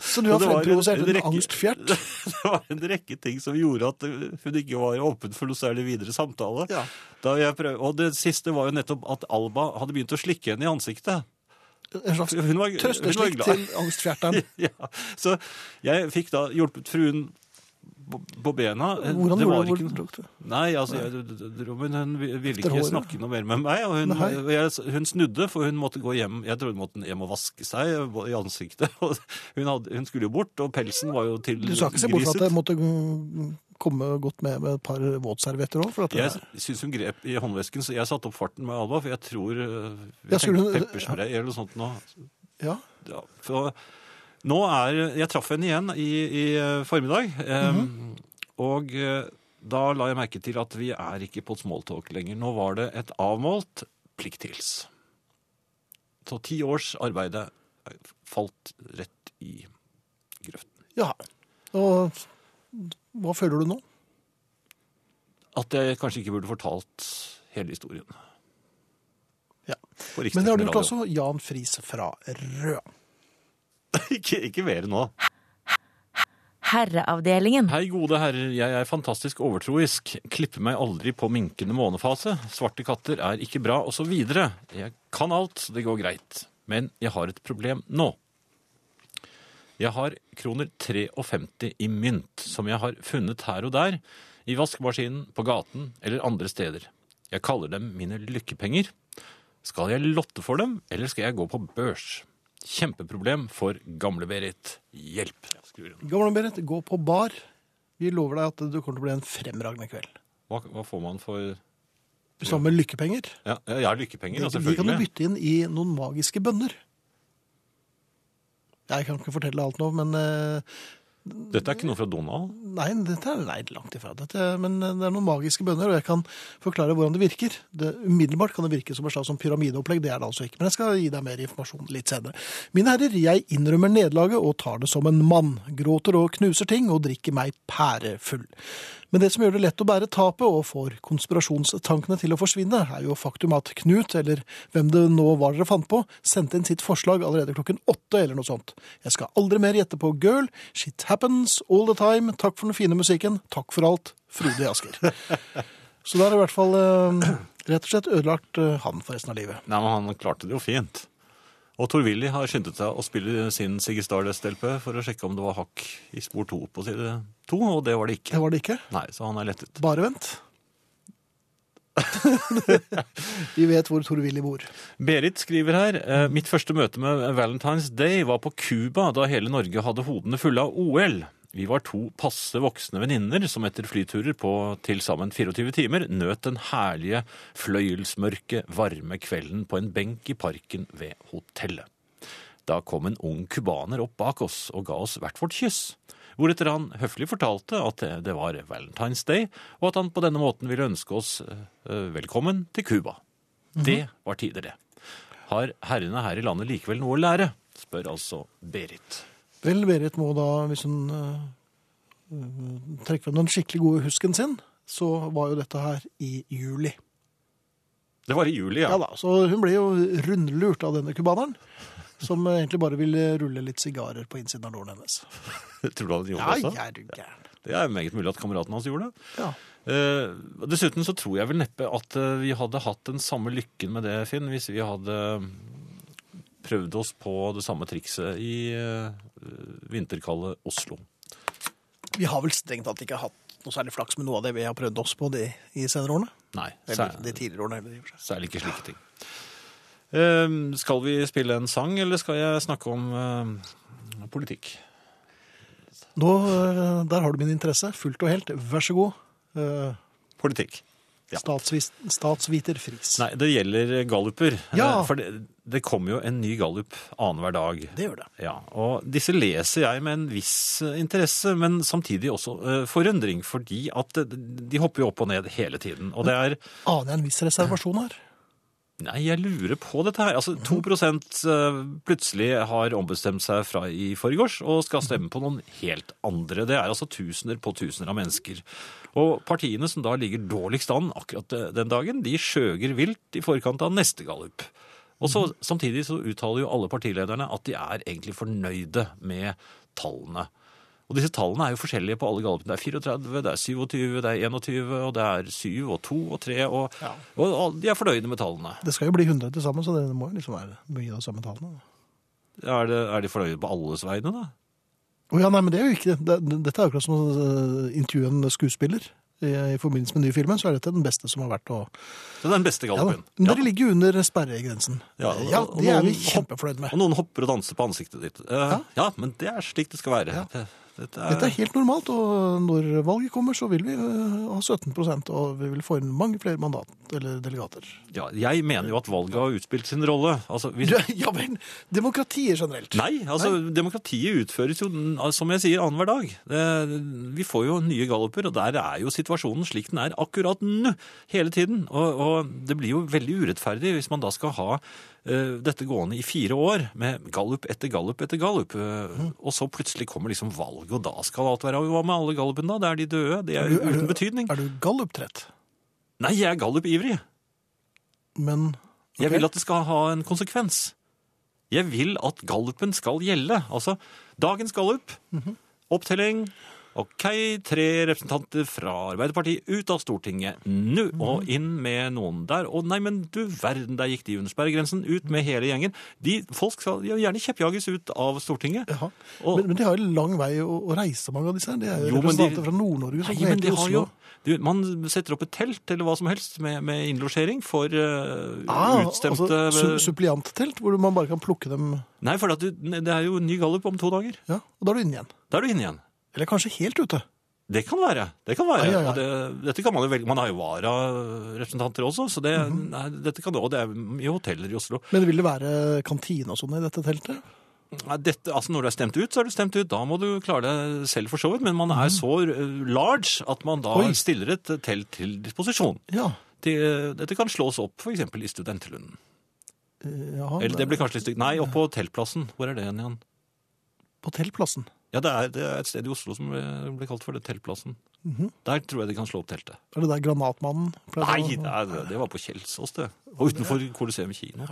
Så du har en- fremprovosert en en rekke- angstfjert? Det var en rekke ting som gjorde at hun ikke var åpen for noe særlig videre samtale. Ja. Da jeg prøv... Og det siste var jo nettopp at Alba hadde begynt å slikke henne i ansiktet. En slags trøsteslikk til angstfjerteren. Ja, så jeg fikk da hjulpet fruen på- bena. Hvordan Det var ikke- det? Nei, altså, jeg, men hun ville ikke snakke noe mer med meg. Og hun, jeg, hun snudde, for hun måtte gå hjem. Jeg trodde hun måtte hjem og vaske seg i ansiktet. Hun, hadde, hun skulle jo bort, og pelsen var jo til Du skal ikke se bort fra at jeg måtte mm, komme godt med med et par våtservietter òg? Jeg syns hun grep i håndvesken, så jeg satte opp farten med Alva, for jeg tror vi Ja, skulle hun- Pepperspray eller noe sånt nå. ja. Ja, for nå er Jeg traff henne igjen i, i eh, formiddag. eh, -hmm. Og eh, da la jeg merke til at vi er ikke på smalltalk lenger. Nå var det et avmålt plikthils. Så ti års arbeide falt rett i grøften. ja. Og hva føler du nå? At jeg kanskje ikke burde fortalt hele historien. Ja. Men det har du gjort også. Jan Friis fra Rød. ikke, ikke mer nå. Herreavdelingen. Hei, gode herrer. Jeg er fantastisk overtroisk. Klipper meg aldri på minkende månefase. Svarte katter er ikke bra, osv. Jeg kan alt, det går greit. Men jeg har et problem nå. Jeg har kroner 53 i mynt, som jeg har funnet her og der, i vaskemaskinen, på gaten eller andre steder. Jeg kaller dem mine lykkepenger. Skal jeg lotte for dem, eller skal jeg gå på børs? Kjempeproblem for gamle Berit. Hjelp. Gamle Berit, gå på bar. Vi lover deg at det kommer til å bli en fremragende kveld. Hva, hva får man for Samme med lykkepenger. Ja, ja, lykkepenger, ja, selvfølgelig. de kan du bytte inn i noen magiske bønner. Jeg kan ikke fortelle alt nå, men eh, Dette er ikke noe fra Donald. Nei, dette er nei, langt ifra. Dette, men det er noen magiske bønner, og jeg kan forklare hvordan det virker. Det, umiddelbart kan det virke som et slags sånn pyramideopplegg, det er det altså ikke. Men jeg skal gi deg mer informasjon litt senere. Mine herrer, jeg innrømmer nederlaget og tar det som en mann. Gråter og knuser ting og drikker meg pærefull. Men det som gjør det lett å bære tapet og får konspirasjonstankene til å forsvinne, er jo faktum at Knut, eller hvem det nå var dere fant på, sendte inn sitt forslag allerede klokken åtte eller noe sånt. Jeg skal aldri mer gjette på girl, shit happens all the time, takk for den fine musikken, takk for alt, Frode Asker. Så da er det i hvert fall eh, rett og slett ødelagt eh, han for resten av livet. Nei, men han klarte det jo fint. Og Tor-Willy har skyndet seg å spille sin Siggy Stardust-LP for å sjekke om det var hakk i spor to på side to, og det var det ikke. Det var det ikke. Nei, så han er lettet. Bare vent. Vi vet hvor Tor-Willy bor. Berit skriver her eh, Mitt første møte med Valentine's Day var på Cuba da hele Norge hadde hodene fulle av OL. Vi var to passe voksne venninner som etter flyturer på til sammen 24 timer nøt den herlige, fløyelsmørke, varme kvelden på en benk i parken ved hotellet. Da kom en ung cubaner opp bak oss og ga oss hvert vårt kyss. Hvoretter han høflig fortalte at det- var Valentine's Day, og at han på denne måten ville ønske oss eh, velkommen til Cuba. Det var tider, det. Har herrene her i landet likevel noe å lære? spør altså Berit. Vel, Berit må da, hvis hun eh, trekker frem den skikkelig gode husken sin, så var jo dette her i juli. Det var i juli, Ja ja. da, Så hun ble jo rundlurt av denne cubaneren. som egentlig bare ville rulle litt sigarer på innsiden av låren hennes. Tror du han gjorde det også? jeg er du gæren. Det er meget mulig at kameraten hans gjorde det. Ja. Eh, dessuten så tror jeg vel neppe at eh, vi hadde hatt den samme lykken med det, Finn, hvis vi hadde prøvd oss på det samme trikset i eh, vinterkalde Oslo. Vi har vel strengt tatt ikke hatt noe særlig flaks med noe av det vi har prøvd oss på de, i senere årene. Nei, Eller sær, de tidligere årene. Eller, i og for seg. særlig ikke slike ting. Uh, skal vi spille en sang, eller skal jeg snakke om uh, politikk? Nå, uh, der har du min interesse, fullt og helt. Vær så god. Politikk. Ja. Statsvis, statsviter Friis. Nei, det gjelder galluper. Ja. Eh, For det, det kommer jo en ny gallup annenhver dag. Det gjør det. Ja, og disse leser jeg med en viss eh, interesse, men samtidig også uh, forundring, fordi at de hopper jo opp og ned hele tiden. Og det er Aner jeg en viss reservasjon her? Nei, jeg lurer på dette her. Altså, 2 eh, plutselig har ombestemt seg fra i forgårs og skal stemme på noen helt andre. Det er altså tusener på tusener av mennesker. Og partiene som da ligger dårligst an akkurat eh, den dagen, de skjøger vilt i forkant av neste gallup. Og så, Samtidig så uttaler jo alle partilederne at de er egentlig fornøyde med tallene. Og disse tallene er jo forskjellige på alle gallupene. Det er 34, det er 27, det er 21, og det er 7 og 2 og 3, og, Ja. og og de er fornøyde med tallene. Det skal jo bli 100 til sammen, så det må jo liksom være mye av de samme tallene. Er, det, er de fornøyde på alles vegne, da? Å ja, nei, men det er jo ikke det. det dette er akkurat som å eh, intervjue en skuespiller. I, I forbindelse med nyfilmen så er dette den beste som har vært å Det er den beste ja, gallupen. Men dere ligger jo under sperregrensen. Ja, Ja, og- det er vi kjempefornøyd med. Og noen hopper og danser på ansiktet ditt. Uh, ja. men det er slik det skal være. Det- Dette er, Dette er helt normalt, og når valget kommer, så vil vi eh, ha 17% og vi vil få inn mange flere mandat, eller delegater. ja, jeg mener jo at valget har utspilt sin rolle. Altså, hvis, ja vel, demokratiet generelt. Nei, altså demokratiet utføres jo, som jeg sier, annenhver dag. Vi får jo nye galluper, og der er jo situasjonen slik den er akkurat nå, hele tiden. Og, og det blir jo veldig urettferdig hvis man da skal ha dette gående i fire år, med gallup etter gallup etter gallup. Mm. Og så plutselig kommer liksom valget, og da skal alt være Hva med alle gallupene, da? Det er de døde. Det er Er du- er uten du- betydning. Er du galluptrett? Nei, jeg er gallupivrig. Men Men Jeg vil at det skal ha en konsekvens. Jeg vil at gallupen skal gjelde. Altså, dagens gallup, opptelling, ok, tre representanter fra Arbeiderpartiet ut av Stortinget, nå, og inn med noen der. Og nei, men du verden, der gikk de under sperregrensen, ut med hele gjengen. De, folk skal gjerne kjeppjages ut av Stortinget. Og- Men, men de har jo lang vei å, å reise, mange av disse her. De er jo, Jo, representanter de- fra Nord-Norge som Nei, men de har jo, du, man setter opp et telt eller hva som helst med, med innlosjering for uh, Ah, utstemte altså, su supplianttelt, hvor man bare kan plukke dem Nei, for det er jo ny gallup om to dager. Ja, og da er du inne igjen. Da er du inne igjen. Eller kanskje helt ute. Det kan være. det kan være. Ai, ai, ai. Det, dette kan Man jo velge. Man har jo vararepresentanter også, så det, Mhm. nei, dette kan, det òg. det er mye hoteller i Oslo. Men vil det være kantine og sånn i dette teltet? Nei, Dette, altså Når du er stemt ut, så er du stemt ut. Da må du klare deg selv for så vidt. Men man er er så eh, large at man da Oi. stiller et telt til disposisjon. Ja. Det, dette kan slås opp f.eks. i Studentelunden. Eh, Jaha, Eller det blir kanskje litt stygt. Nei, oppå Teltplassen. Hvor er det igjen? På teltplassen. Ja, det er, det er et sted i Oslo som ble, ble kalt for det Teltplassen. Mhm. Der tror jeg de kan slå opp teltet. Er det der Granatmannen Nei, det, det var på Kjelsås, det. Og utenfor Coliseum kino.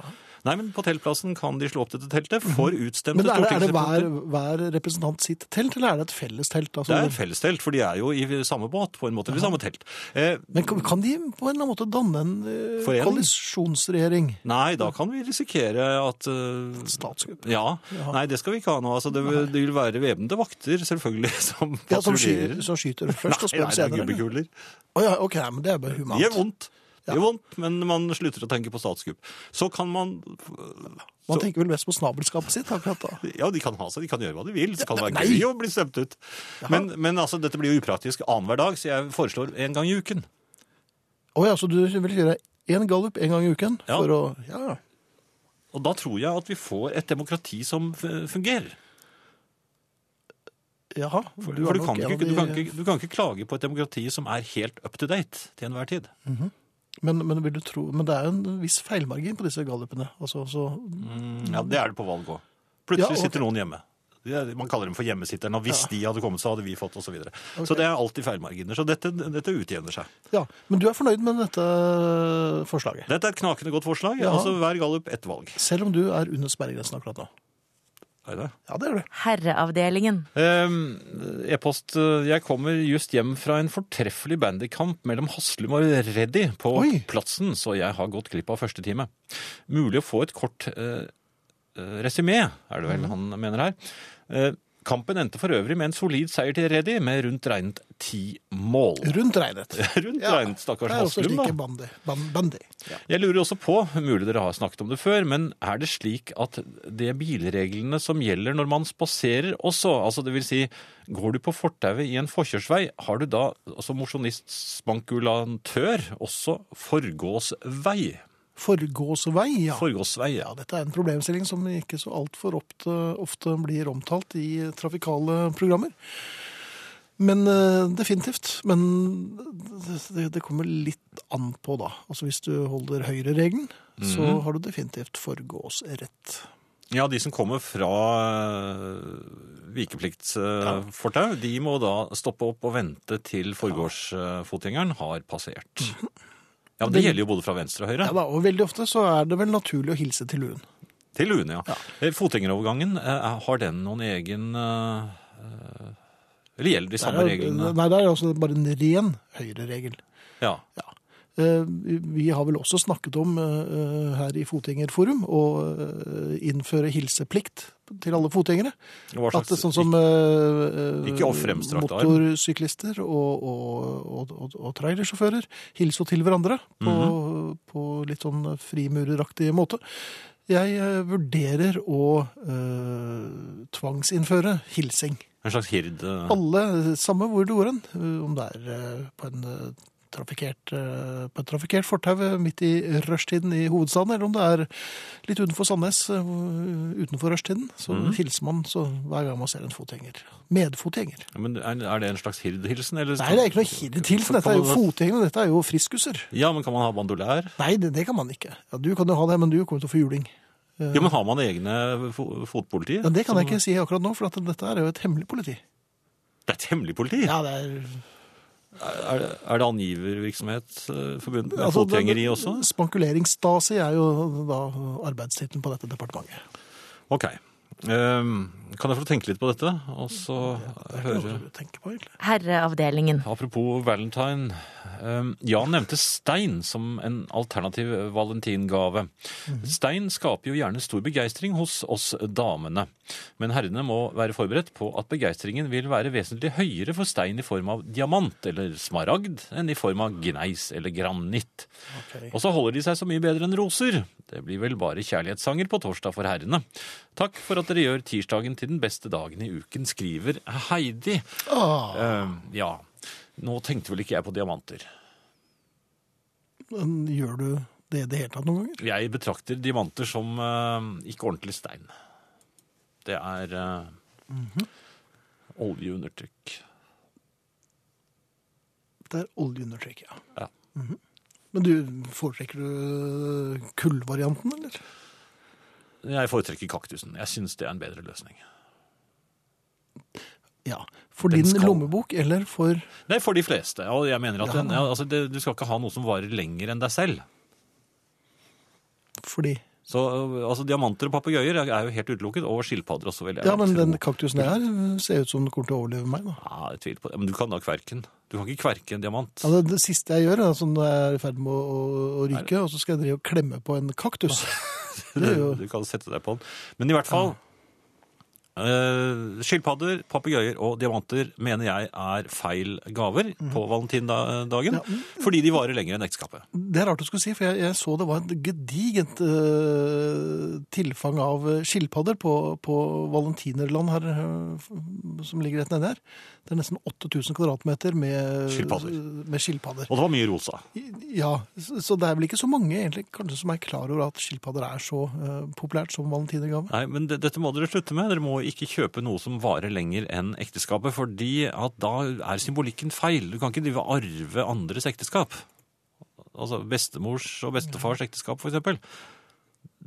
Nei, men på teltplassen kan de slå opp dette teltet for utstemte Men er det, er det hver, hver representant sitt telt, eller er det et felles telt? Altså, Det er et fellestelt, for de er jo i samme båt, på en måte, eller samme telt. Eh, Men kan, kan de på en eller annen måte danne en eh, Forening? koalisjonsregjering? nei, da kan vi risikere at eh, Statskupp? Ja. Ja. Nei, det skal vi ikke ha nå. Altså, det, det vil være væpnede vakter, selvfølgelig, som Ja, som, patruljerer. sky, som skyter først og Nei, senere. nei, det er senere? eller? ja, ok, men det er bare humant. Det gjør vondt. Det gjør vondt, men man slutter å tenke på statskupp. Så kan man Man tenker vel mest på snabelskapet sitt akkurat da. Ja, de kan ha seg, de kan gjøre hva de vil. Så kan det være Nei. gøy å bli stemt ut. Men, men altså, dette blir jo upraktisk annenhver dag, så jeg foreslår en gang i uken. Å ja, så du vil gjøre én gallup en gang i uken? Ja. For å, ja, Og da tror jeg at vi får et demokrati som fungerer. Jaha. For, du for du, kan ikke, du, kan ikke, du kan ikke klage på et demokrati som er helt up to date til enhver tid. Men, men, vil du tro, men det er jo en viss feilmargin på disse gallupene. Altså, så, Mm, ja, Det er det på valg òg. Plutselig Ja, okay. sitter noen hjemme. Man kaller dem for hjemmesitterne, og hvis de hadde kommet, så hadde vi fått osv. Så, videre. så det er alltid feilmarginer. Så dette, dette utjevner seg. ja. Men du er fornøyd med dette forslaget? Dette er et knakende godt forslag. Ja. Altså hver gallup ett valg. Selv om du er under sperregrensen akkurat nå? Er det? Ja, det er det. Herreavdelingen. Ehm, E-post. eh, Jeg kommer just hjem fra en fortreffelig bandykamp mellom Haslum og Reddy på Oi. Platsen, så jeg har gått glipp av første time. Mulig å få et kort eh, eh, resymé, er det vel Mhm. han mener her. Eh, kampen endte for øvrig med en solid seier til Reddy, med rundt regnet ti mål. Rundt regnet. rundt Ja, regnet, stakkars Det er også like bandy. bandy. Ja. Jeg lurer også på, mulig dere har snakket om det før, men er det slik at det er bilreglene som gjelder når man spaserer også? Altså det vil si, går du på fortauet i en forkjørsvei, har du da som mosjonist-spankulantør også forgåsvei? Forgåsvei, ja. Forgåsvei, ja. Dette er en problemstilling som ikke så altfor ofte, ofte blir omtalt i trafikale programmer. Men eh, definitivt. Men det, det kommer litt an på, da. Altså Hvis du holder høyreregelen, så Mhm. har du definitivt forgåsrett. Ja, de som kommer fra vikepliktsfortau, ja. de må da stoppe opp og vente til forgårdsfotgjengeren har passert. Ja, men Det gjelder jo både fra venstre og høyre. Ja da, Og veldig ofte så er det vel naturlig å hilse til luen. Til luen, ja. ja. Fotgjengerovergangen, eh, har den noen egen eh, eh, Eller gjelder de samme er- reglene? Nei, det er altså bare en ren høyreregel. Ja. Eh, Vi har vel også snakket om eh, her i Fotgjengerforum å eh, innføre hilseplikt til alle fotgjengere. At sånn som ikke, Ikke motorsyklister og, og, og, og, trailersjåfører hilser til hverandre på, Mhm. på litt sånn frimureraktig måte. Jeg eh, vurderer å øh, tvangsinnføre hilsing. en slags hird... eh, Alle, samme hvor du går hen, eh, om det er eh, på en eh, trafikkert, eh, på et trafikkert fortau eh, midt i rushtiden i hovedstaden, eller om det er litt utenfor Sandnes, eh, utenfor rushtiden, så mm. hilser man så hver gang man ser en fotgjenger. Medfotgjenger. Men er, det en slags hirdhilsen? Eller Nei, det er ikke noe hirdhilsen. Dette er jo fotgjengere, dette er jo friskuser. Ja, men kan man ha bandolær? Nei, det, det kan man ikke. Ja, du kan jo ha det, men du kommer til å få juling. Ja, men har man egne fo fotpoliti? Ja, det kan jeg ikke si akkurat nå, for at dette er jo et hemmelig politi. Det er et hemmelig politi? Ja, det er... Er, det- er det angivervirksomhet eh, forbundet med Altså, fotgjengeri også? Spankuleringsstasi er jo da arbeidstittelen på dette departementet. Ok. Ehm, kan jeg få tenke litt på dette, og så høre på. Herreavdelingen. Apropos valentine. ehm, Jan nevnte stein som en alternativ valentingave. Stein skaper jo gjerne stor begeistring hos oss damene. Men herrene må være forberedt på at begeistringen vil være vesentlig høyere for stein i form av diamant eller smaragd enn i form av gneis eller granitt. Og så holder de seg så mye bedre enn roser. Det blir vel bare kjærlighetssanger på torsdag for herrene. Takk for at dere gjør tirsdagen til den beste dagen i uken, skriver Heidi. Ah, Uh, ja, nå tenkte vel ikke jeg på diamanter. men gjør du det i det hele tatt noen ganger? Jeg betrakter diamanter som uh, ikke ordentlig stein. Det er eh, oljeundertrykk. Det er oljeundertrykk, ja. Ja. Mhm. Men du, foretrekker du kullvarianten, eller? Jeg foretrekker kaktusen. Jeg syns det er en bedre løsning. Ja. For Den din skal- lommebok, eller for Nei, for de fleste. Og jeg mener at Ja. den, ja, altså, det, du skal ikke ha noe som varer lenger enn deg selv. fordi Så altså, diamanter og papegøyer er jo helt utelukket, og skilpadder også, vil jeg Ja, men tro. den kaktusen jeg har, ser ut som den kommer til å overleve meg, da. Ja, jeg tviler på det. Men du kan da kverken. Du kan ikke kverke en diamant. Ja, det, det siste jeg gjør, er altså når jeg er i ferd med å, å, å ryke, og så skal jeg drive og klemme på en kaktus. Du kan sette deg på den. Men i hvert fall eh, Skilpadder, papegøyer og diamanter mener jeg er feil gaver på valentindagen. Ja, mm. Fordi de varer lenger enn ekteskapet. Det er rart du skulle si, for jeg, jeg så det var et gedigent uh, tilfang av skilpadder på, på Valentinerland her, eh, som ligger rett nedi her. Det er nesten 8000 kvadratmeter med Skilpadder. Med skilpadder. Og det var mye rosa. Ja, så det er vel ikke så mange egentlig, kanskje som er klar over at skilpadder er så populært som valentinergave. Nei, men det, dette må dere slutte med. Dere må ikke kjøpe noe som varer lenger enn ekteskapet, fordi at da er symbolikken feil. Du kan ikke drive arve andres ekteskap. Altså bestemors og bestefars ekteskap, for eksempel.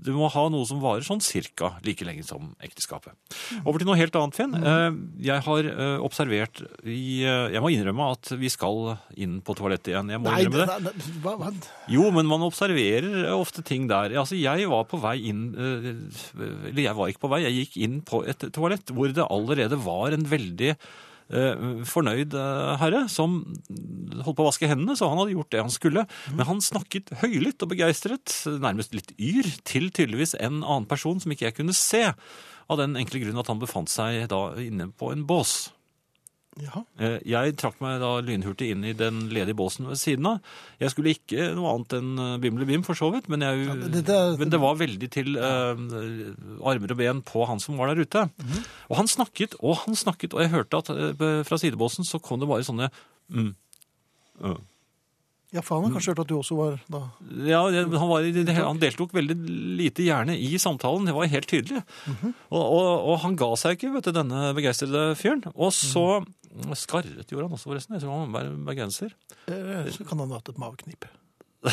Du må ha noe som varer sånn cirka like lenge som ekteskapet. Over til noe helt annet, Finn. Eh, Jeg har eh, observert i eh, Jeg må innrømme at vi skal inn på toalettet igjen. Jeg må Nei, innrømme det. nei, nei, hva? Jo, men man observerer ofte ting der. Altså, jeg var på vei inn Eller jeg var ikke på vei, jeg gikk inn på et toalett hvor det allerede var en veldig fornøyd herre som holdt på å vaske hendene, så han hadde gjort det han skulle. Men han snakket høylytt og begeistret, nærmest litt yr, til tydeligvis en annen person som ikke jeg kunne se. Av den enkle grunn at han befant seg da inne på en bås. Ja. Eh, Jeg trakk meg da lynhurtig inn i den ledige båsen ved siden av. Jeg skulle ikke noe annet enn eh, bimlebim, for så vidt, men, jeg, Ja, det- det men det var veldig til uh, armer og ben på han som var der ute. Mhm. Og han snakket, og han snakket, og jeg hørte at uh, fra sidebåsen så kom det bare sånne mm, ja, for han har kanskje hørt at du også var da Ja, han, var, han deltok veldig lite gjerne i samtalen, det var helt tydelig. Mhm. og, og, og han ga seg ikke, vet du, denne begeistrede fyren. Og så mm. skarret gjorde han også, forresten. Jeg tror han var bergenser. eh, Så kan han ha hatt et maveknip.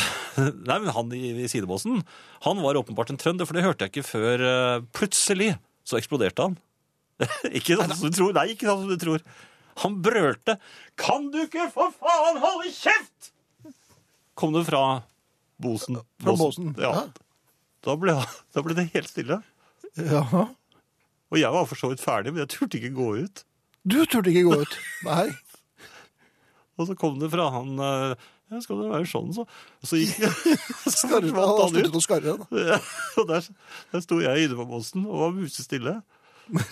Nei, men han i, i sidebåsen, han var åpenbart en trønder, for det hørte jeg ikke før eh, plutselig så eksploderte han. ikke sånn som du tror. Nei, ikke sånn som du tror. Han brølte 'Kan du ikke for faen holde kjeft?' Kom det fra bosen. Fra Bosen. Ja. Da ble, da ble det helt stille. Ja. Og jeg var for så vidt ferdig, men jeg turte ikke gå ut. Du turte ikke gå ut. Nei. Og så kom det fra han eh, ja, 'Skal det være sånn, så?' Og så gikk så Skarre, forsvant han han ut. sluttet å skarre. Ja, og der, der sto jeg inne på bosen og var musestille.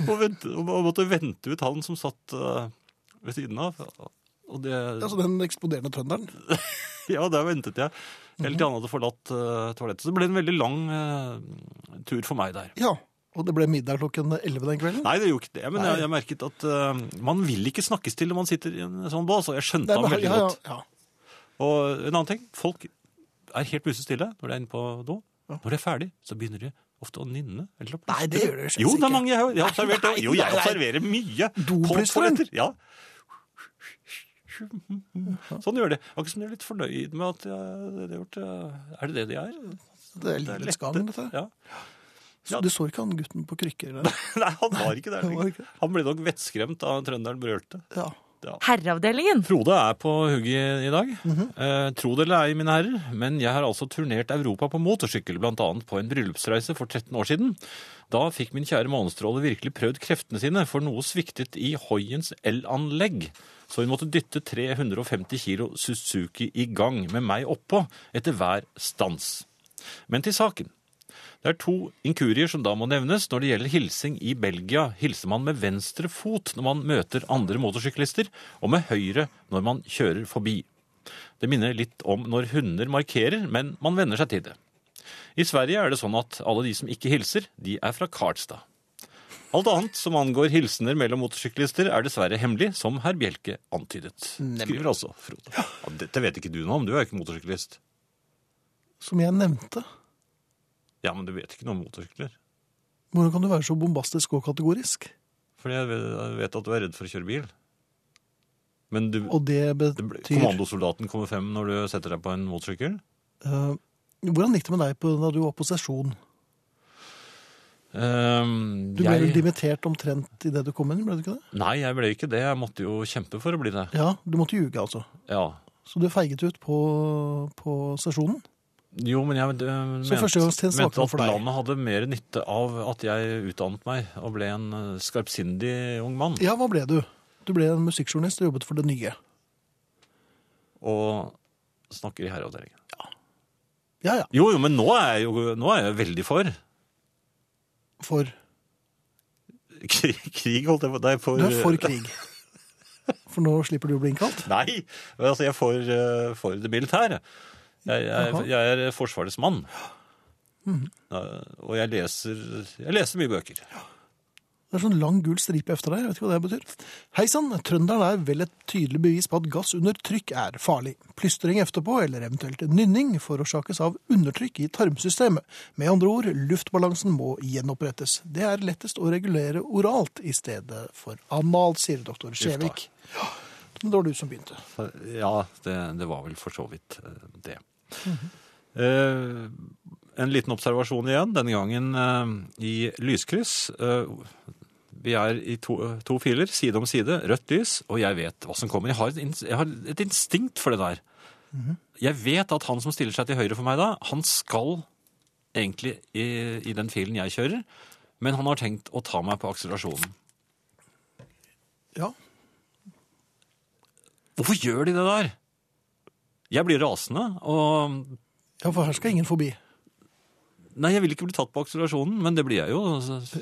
Og, vente, og måtte vente ut han som satt eh, ved siden av. Og det, Altså den eksploderende trønderen. ja, der ventet jeg helt til han hadde forlatt uh, toalettet. Så det ble en veldig lang uh, tur for meg der. Ja. Og det ble middag klokken 11 den kvelden. Nei, det gjorde ikke det. Men jeg, jeg merket at uh, man vil ikke snakkes til når man sitter i en sånn bås, og jeg skjønte ham veldig ja, ja, godt. ja. Og en annen ting, folk er helt musestille når de er inne på do. Ja. Når de er ferdig, så begynner de ofte å nynne. Eller å Nei, det gjør de ikke. Jo, det er mange jeg har, observert det. Nei, Jo, jeg observerer mye Doplysteren? Ja. Sånn gjør de. Akkurat som de er litt fornøyd med at de har gjort Er det det de er? Det er livets gang, dette. Ja. Så du så ikke han gutten på krykker? Eller? Nei, han var ikke der. Han ikke. Han ble nok vettskremt da trønderen brølte. Ja. Herreavdelingen. Frode er på hugget i dag. Mhm. eh, tro det eller ei, mine herrer, men jeg har altså turnert Europa på motorsykkel, blant annet på en bryllupsreise for 13 år siden. Da fikk min kjære Månestråle virkelig prøvd kreftene sine, for noe sviktet i Hoiens elanlegg. Så hun måtte dytte 350 kilo Suzuki i gang med meg oppå etter hver stans. Men til saken. Det er to inkurier som da må nevnes. Når det gjelder hilsing i Belgia, hilser man med venstre fot når man møter andre motorsyklister, og med høyre når man kjører forbi. Det minner litt om når hunder markerer, men man venner seg til det. I Sverige er det sånn at alle de som ikke hilser, de er fra Karlstad. Alt annet som angår hilsener mellom motorsyklister, er dessverre hemmelig, som herr Bjelke antydet. Skriver altså Frode. Ja, dette vet ikke du noe om, du er ikke motorsyklist. Som jeg nevnte. Ja, men du vet ikke noe om motorsykler. Hvordan kan du være så bombastisk og kategorisk? Fordi jeg vet- at du er redd for å kjøre bil. Men du, Og det betyr kommandosoldaten kommer frem når du setter deg på en motorsykkel? Uh, Hvordan gikk det med deg på, da du var på sesjon? Ehm, Du ble vel jeg, dimittert omtrent idet du kom inn, ble du ikke det? nei, jeg ble ikke det. Jeg måtte jo kjempe for å bli det. Ja, du måtte ljuge, altså. Ja. Så du feiget ut på, på sesjonen? Jo, men jeg det, mente, mente at landet hadde mer nytte av at jeg utdannet meg og ble en eh, skarpsindig ung mann. Ja, hva ble du? Du ble en musikkjournalist og jobbet for det nye. Og snakker i herreavdelingen. Ja, ja. Jo, jo, men nå er jeg jo nå er jeg veldig for For krig, krig holdt jeg på Nei, for Du er for krig. For nå slipper du å bli innkalt? Nei, altså jeg er for, eh, for det militære. Jeg, jeg, jeg er forsvarets mann. Mm. Og jeg leser, jeg leser mye bøker. Det er sånn lang gul stripe efter deg. Jeg vet ikke hva det betyr. Hei sann, trønderen er vel et tydelig bevis på at gass under trykk er farlig. Plystring efterpå, eller eventuelt nynning, forårsakes av undertrykk i tarmsystemet. Med andre ord, luftbalansen må gjenopprettes. Det er lettest å regulere oralt i stedet for analt, sier doktor Skjevik. Ja, det var du som begynte. Ja, det, det var vel for så vidt det. det. -hmm. Eh, en liten observasjon igjen, denne gangen eh, i lyskryss. Eh, vi er i to, to filer, side om side, rødt lys, og jeg vet hva som kommer. Jeg har et, jeg har et instinkt for det der. Jeg vet at han som stiller seg til høyre for meg da, han skal egentlig i, i den filen jeg kjører, men han har tenkt å ta meg på akselerasjonen. Ja. Hvorfor gjør de det der? Jeg blir rasende, og ja, for her skal ingen forbi. Nei, jeg vil ikke bli tatt på akselerasjonen, men det blir jeg jo.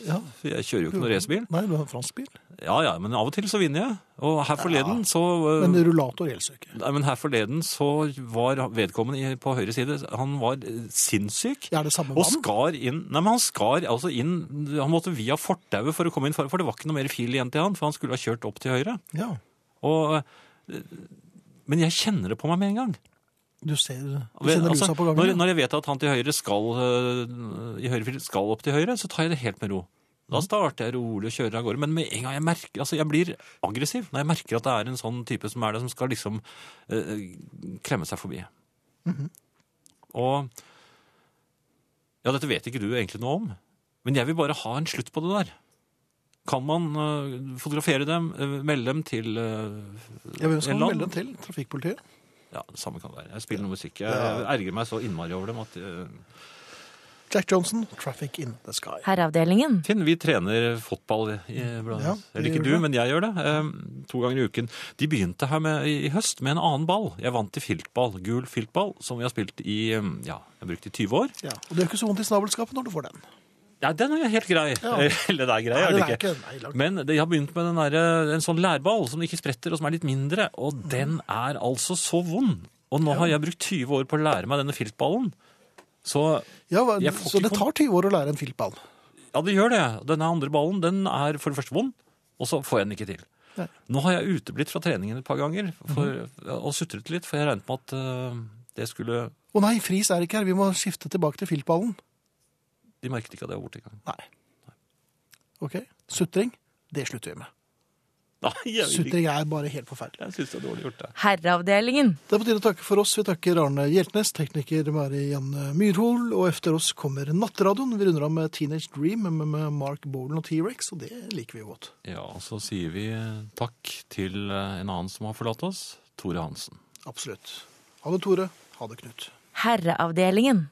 Ja. Jeg kjører jo ikke noen racerbil. Nei, du har en fransk bil. Ja, ja, men av og til så vinner jeg. Og her forleden så uh, Men rullator gjelder ikke. Nei, men her forleden så var vedkommende på høyre side Han var eh, sinnssyk. Ja, er det samme Og mann? skar inn Nei, men han skar altså inn Han måtte via fortauet for å komme inn, for det var ikke noe mer fil igjen til han, for han skulle ha kjørt opp til høyre. Ja. Og, eh, men jeg kjenner det på meg med en gang. Du ser, du Vel, altså, lusa på gangen. når jeg vet at han til høyre skal øh, i høyre skal opp til høyre, så tar jeg det helt med ro. Da starter jeg rolig og kjører av gårde. Men med en gang jeg merker Altså, jeg blir aggressiv når jeg merker at det er en sånn type som er det, som skal liksom øh, klemme seg forbi. Mhm. Og Ja, dette vet ikke du egentlig noe om, men jeg vil bare ha en slutt på det der. Kan man øh, fotografere dem, øh, melde dem til uh, Ja, hvem skal man melde dem til? Trafikkpolitiet? Ja, det samme kan det være. Jeg spiller noe musikk. Jeg ergrer meg så innmari over dem at Jack Johnson, 'Traffic in the Sky'. Herreavdelingen. Finn, vi trener fotball iblant. Ja, Eller ikke du, det. men jeg gjør det. eh, to ganger i uken. De begynte her med, i, i høst med en annen ball. Jeg vant til filtball. Gul filtball, som vi har spilt i eh, ja, jeg har brukt i 20 år. Ja, og det gjør ikke så vondt i snabelskapet når du får den. Ja, den er jo helt grei. Ja. Eller det er grei, er det ikke? Men de har begynt med den der, en sånn lærball som ikke spretter, og som er litt mindre. Og den er altså så vond. Og nå har jeg brukt 20 år på å lære meg denne filtballen. Så Ja, Så det tar 20 år å lære en filtball. Ja, det gjør det. Denne andre ballen den er for det første vond, og så får jeg den ikke til. Nei. Nå har jeg uteblitt fra treningen et par ganger for, og sutret litt, for jeg regnet med at uh, det skulle Å nei, Friis er ikke her, vi må skifte tilbake til filtballen. De merket ikke at jeg var borte engang. Nei. Ok, sutring, det slutter vi med. Nei. Sutring er bare helt forferdelig. jeg synes det er dårlig gjort, det. Herreavdelingen. Det er på tide å takke for oss. Vi takker Arne Hjeltnes, tekniker Mari Janne Myrhol, og efter oss kommer Nattradioen. Vi runder av med Teenage Dream med med Mark Bolan og T-Rex, og det liker vi jo godt. Ja, og så sier vi eh, takk til eh, en annen som har forlatt oss, Tore Hansen. Absolutt. Ha det, Tore. Ha det, Knut. Herreavdelingen.